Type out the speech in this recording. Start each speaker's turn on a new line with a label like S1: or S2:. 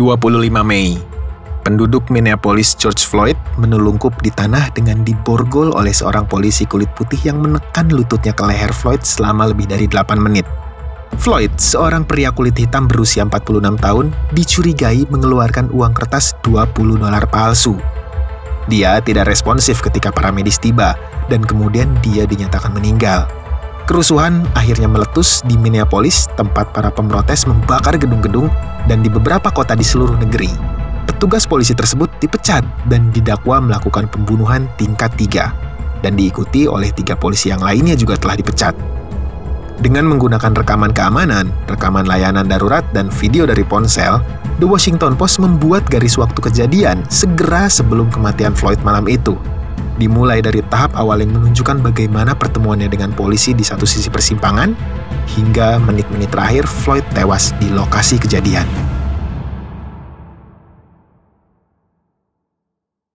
S1: 25 Mei, penduduk Minneapolis George Floyd menelungkup di tanah dengan diborgol oleh seorang polisi kulit putih yang menekan lututnya ke leher Floyd selama lebih dari 8 menit. Floyd, seorang pria kulit hitam berusia 46 tahun, dicurigai mengeluarkan uang kertas 20 dolar palsu. Dia tidak responsif ketika para medis tiba, dan kemudian dia dinyatakan meninggal. Kerusuhan akhirnya meletus di Minneapolis, tempat para pemrotes membakar gedung-gedung dan di beberapa kota di seluruh negeri. Petugas polisi tersebut dipecat dan didakwa melakukan pembunuhan tingkat tiga, dan diikuti oleh tiga polisi yang lainnya juga telah dipecat. Dengan menggunakan rekaman keamanan, rekaman layanan darurat, dan video dari ponsel, The Washington Post membuat garis waktu kejadian segera sebelum kematian Floyd malam itu dimulai dari tahap awal yang menunjukkan bagaimana pertemuannya dengan polisi di satu sisi persimpangan, hingga menit-menit terakhir Floyd tewas di lokasi kejadian.